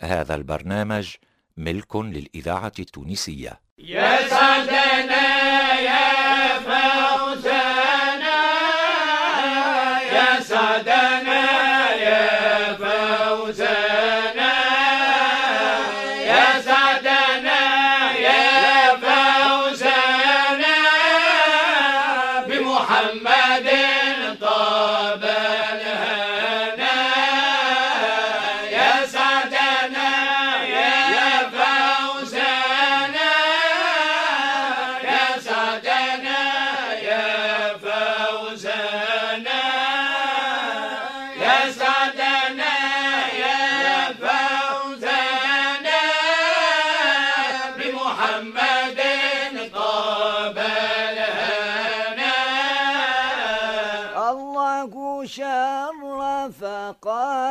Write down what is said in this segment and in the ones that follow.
هذا البرنامج ملك للإذاعة التونسية. يا سعدنا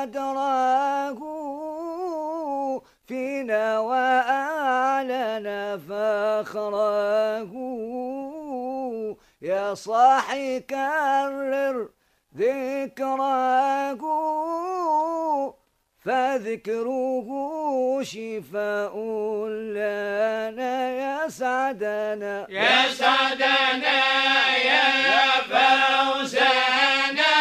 قدره فينا وأعلن فخره يا صاحي كرر ذكره فذكره شفاء لنا. يا سعدنا. يا سعدنا يا فوزنا.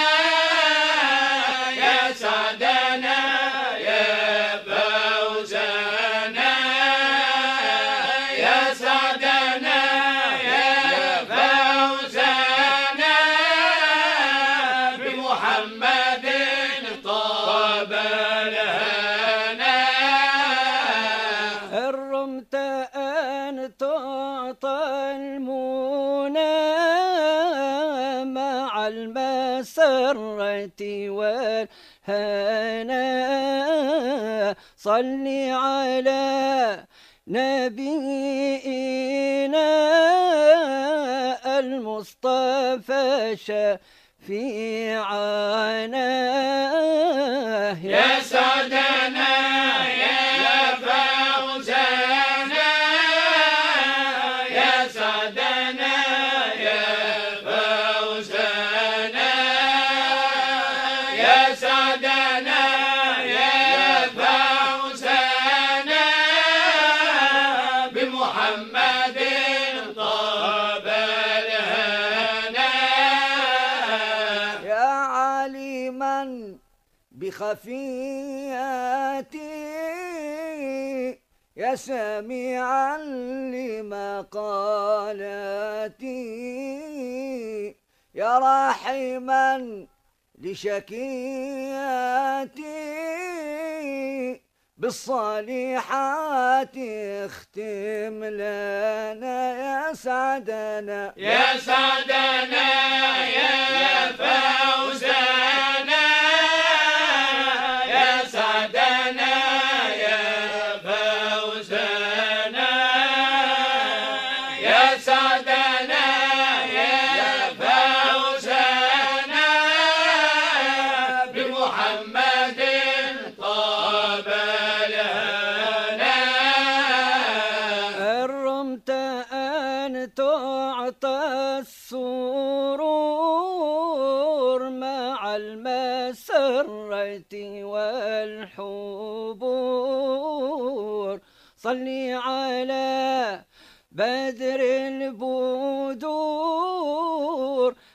تعطى المنى مع المسرة والهنا. صل على نبينا المصطفى شفيعنا. يا سعدنا يا سعدنا يا فوزنا بمحمد الهنا. يا عالما بخفياتي يا سامعا لمقالاتي يا راحما لشكياتي بالصالحات اختم لنا يا سعدنا. يا سعدنا يا فوزنا. والحبور. صلي على بدر البدور.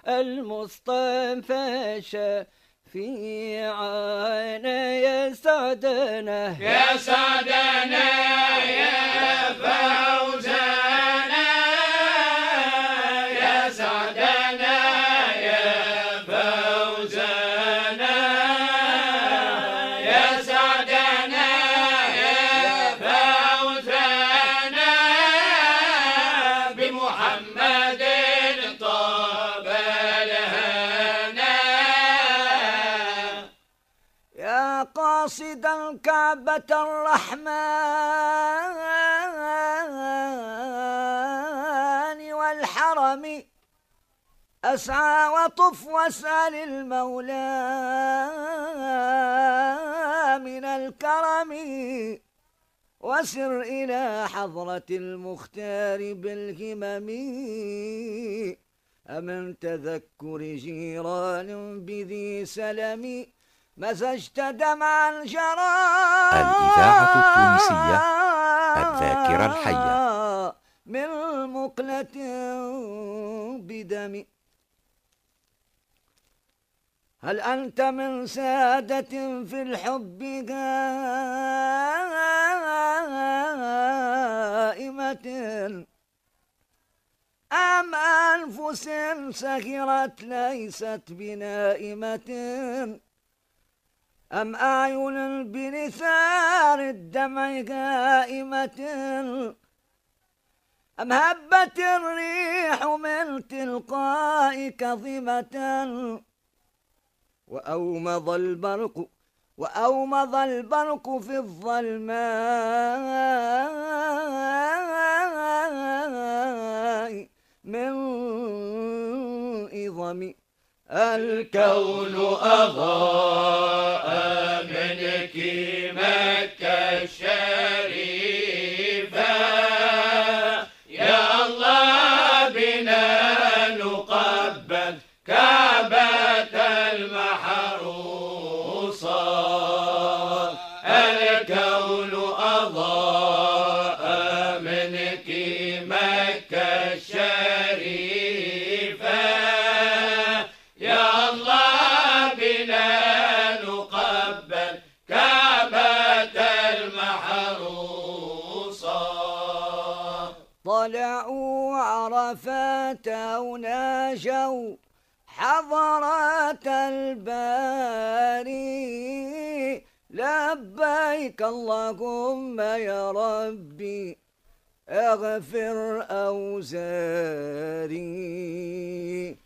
المصطفى شفيعنا يا سعدنا يا سعدنا يا فوزنا الكعبة الرحمن والحرم. أسعى وطف واسأل المولى من الكرم. وسر إلى حضرة المختار بالهمم. أمن تذكر جيران بذي سلم. مزجت دمعا جرى الإذاعة التونسية الذاكرة الحية. من مقلة بدم. هل أنت من سادة في الحب قائمة أم أنفس سكرت ليست بنائمة؟ أم أعين بنثار الدمع قائمة أم هبت الريح من تلقاء كظمة؟ وأومض البرق وأومض البرق في الظلماء من إظم الكون أضاء منك مكة الشريفة. وناجوا حضرات الباري. لبيك اللهم يا ربي اغفر أوزاري.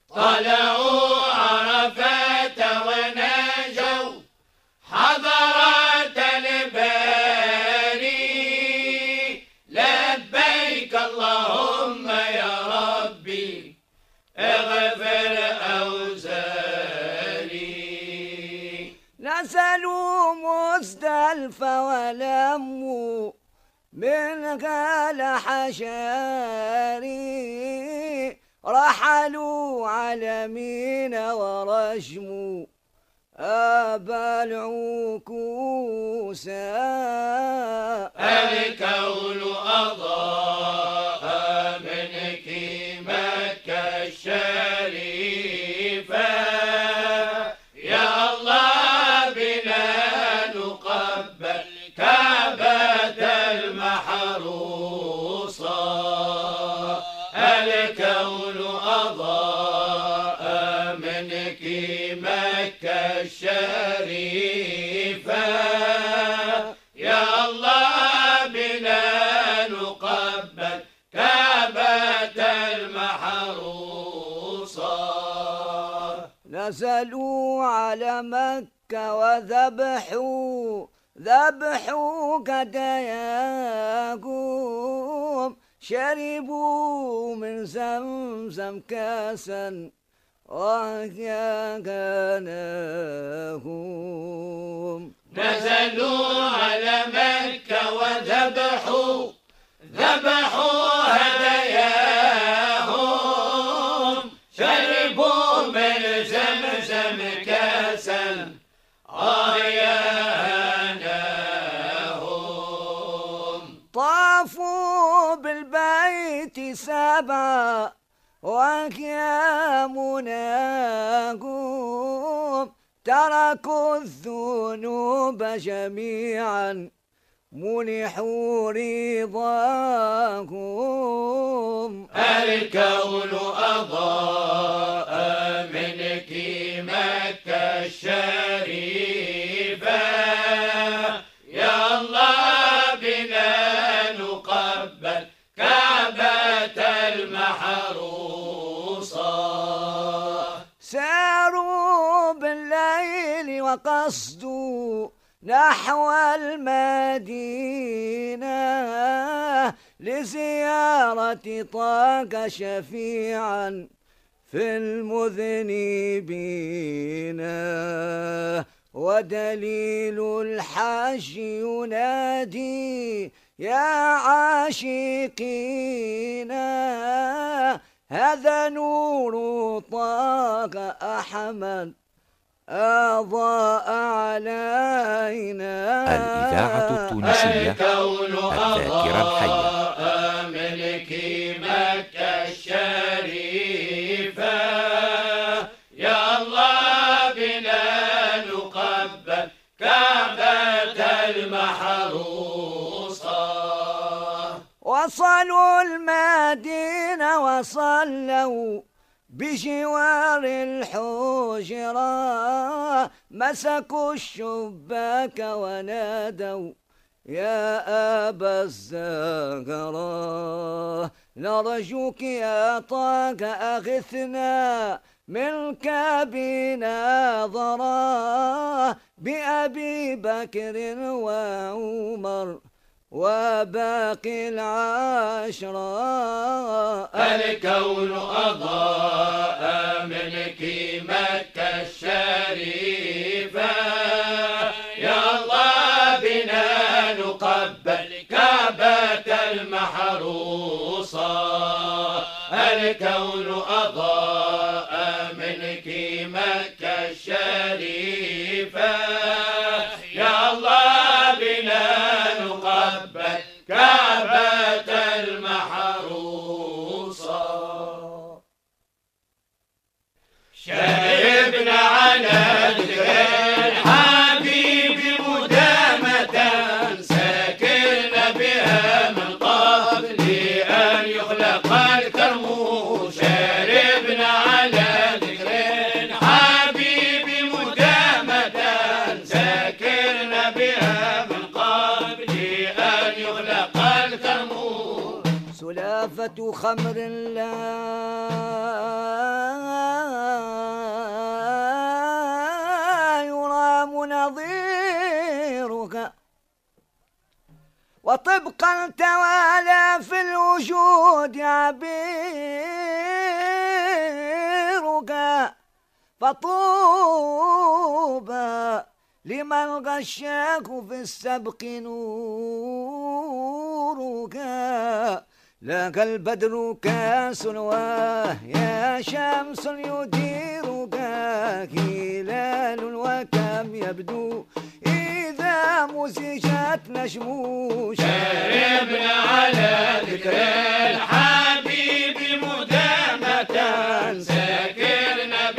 طلعوا عرفات ونجوا مزدلف ولموا من غال حشاري رحلوا على مينا ورجموا أبا العكوسا الكون أضاء؟ منك مكة الشريفة. يا الله بنا نقبل كعبة المحروسة. نزلوا على مكة وذبحوا ذبحوا كدياكم شربوا من زمزم كاسا وكانهم نزلوا على مكة وذبحوا ذبحوا هداياهم. شربوا من زمزم كاسا آياناهم. طافوا بالبيت سبعة وكيامناهم تركوا الذنوب جميعا. منحوا رضاهم الكون أضاء منك مكة الشريفة وقصدوا نحو المدينة لزيارة طاق شفيعا في المذنبين. ودليل الحج ينادي يا عاشقين هذا نور طاق أحمد. أضاء علينا. الإذاعة التونسية الكون الذاكرة الحية. ملك مكة الشريفة. يا الله بنا نقبل كعبة المحروسة. وصلوا المدينة وصلوا بجوار الحجرة مسكوا الشباك ونادوا يا أبا الزهراء نرجوك يا طاق أغثنا منك بنظرة بأبي بكر وعمر. وباقي العشرة الكون أضاء ملك مكة الشريفة. يا الله بنا نقبل كعبة المحروسة. الكون أضاء خمر لا يرام نظيرك. وطبقا توالى في الوجود عبيرك. فطوبى لمن غشاك في السبق نورك. لك البدر كاس ويا شمس يديرك هلال وكم يبدو إذا مزجت نشموش شربنا على ذكر الحبيب مدامة سكرنا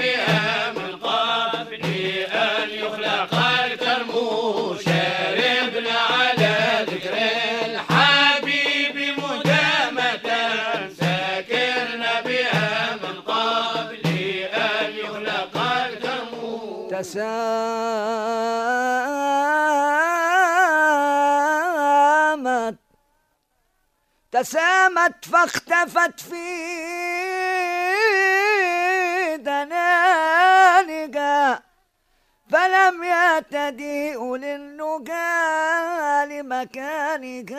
تسامت. تسامت فاختفت في دنانك فلم يهتدئ للنجا لمكانك.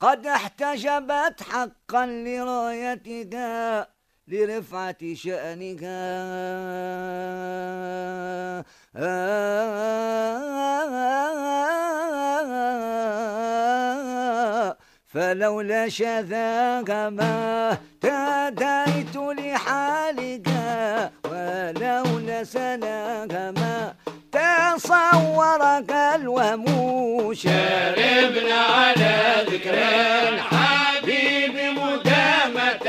قد احتجبت حقا لرايتك. لرفعة شأنك. فلولا شذاك ما تديت لحالك ولولا سناك ما تصورك الوهم. شربنا على ذكر الحبيب مدامة.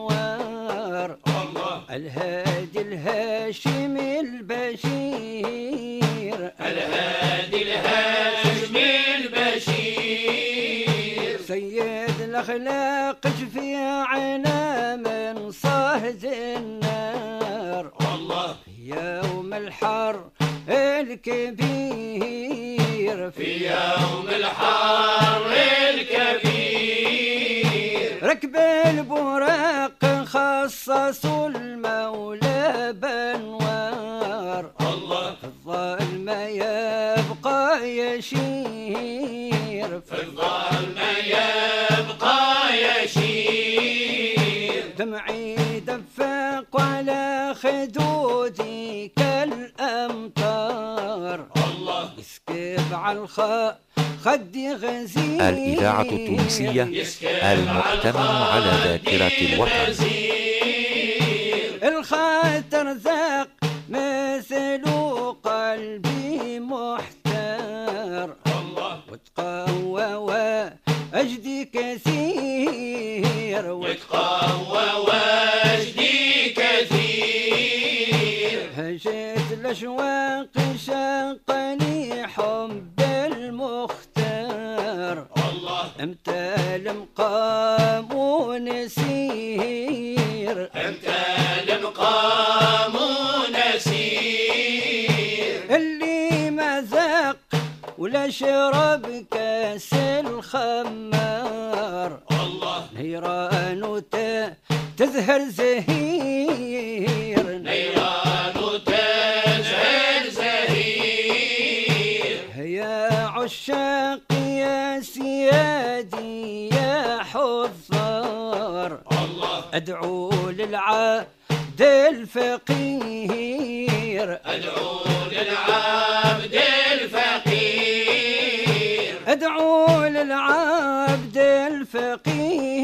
الهادي الهاشمي البشير. الهادي الهاشمي البشير. سيد الأخلاق شفيعنا من صهد النار. الله. يوم الحر الكبير. في يوم الحر الكبير. ركب البراق خصصوا المولى بنوار الله. الظلمة يبقى يشير. في الظلمة يبقى يشير. دمعي دفق على خدودي كالأمطار. الله. يسكب على الخ خدي غزير الإذاعة التونسية المؤتمن على ذاكرة الوطن. الخاطر ذاق مثل قلبي محتار. الله وتقوى وأجدي كثير. وتقوى وجدي كثير. هجيت الأشواق شقني إمتى المقام ونسير أنت المقام نسير اللي ما ذاق ولا شرب كاس الخمار. الله. نيران تزهر زهير. نيران تزهر زهير. يا عشاق سيادي يا حضار الله أدعو للعبد الفقير. أدعو للعبد الفقير. أدعو للعبد الفقير.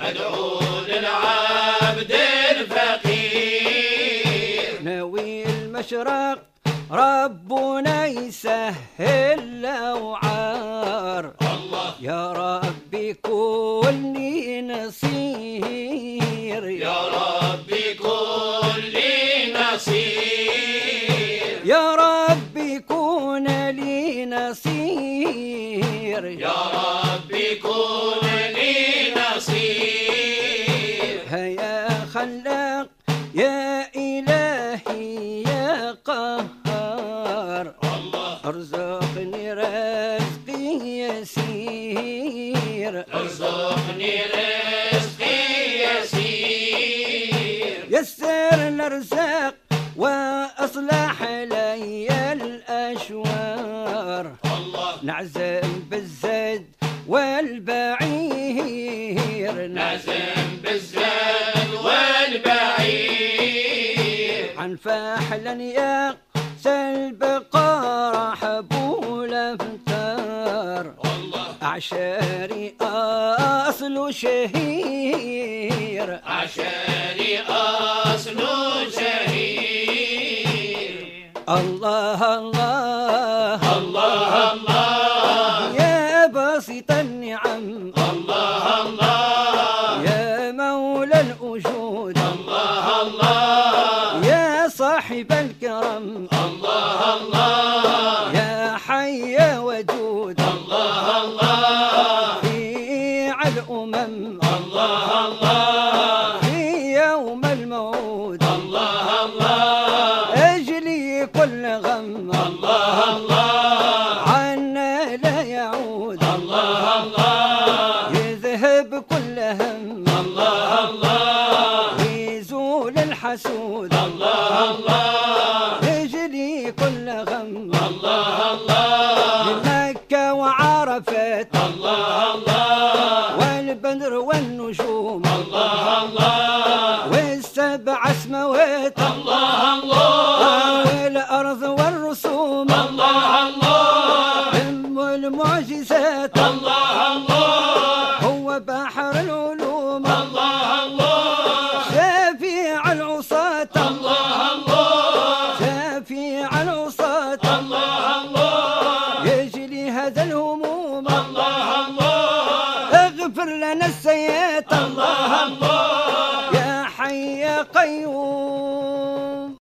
أدعو للعبد الفقير. ناوي المشرق ربنا يسهل الأوعار الله يا ربي كوني نصير. يا ربي كل نصير. يا ربي كون لي نصير. يا ربي كن لي نصير. هيا خلاق يا إلهي يا قهار. ارزقني رزقي يسير. ارزقني رزقي يسير. يسر الأرزاق وأصلح لي الأشوار. الله. نعزم بالزد والبعير. نعزم بالزاد والبعير. عن فحلا يا سلبقى حبول افتار الله أعشاري أصل شهير. عشاني أصل شهير. الله الله. الله الله. والنجوم. الله الله والسبع سموات الله الله.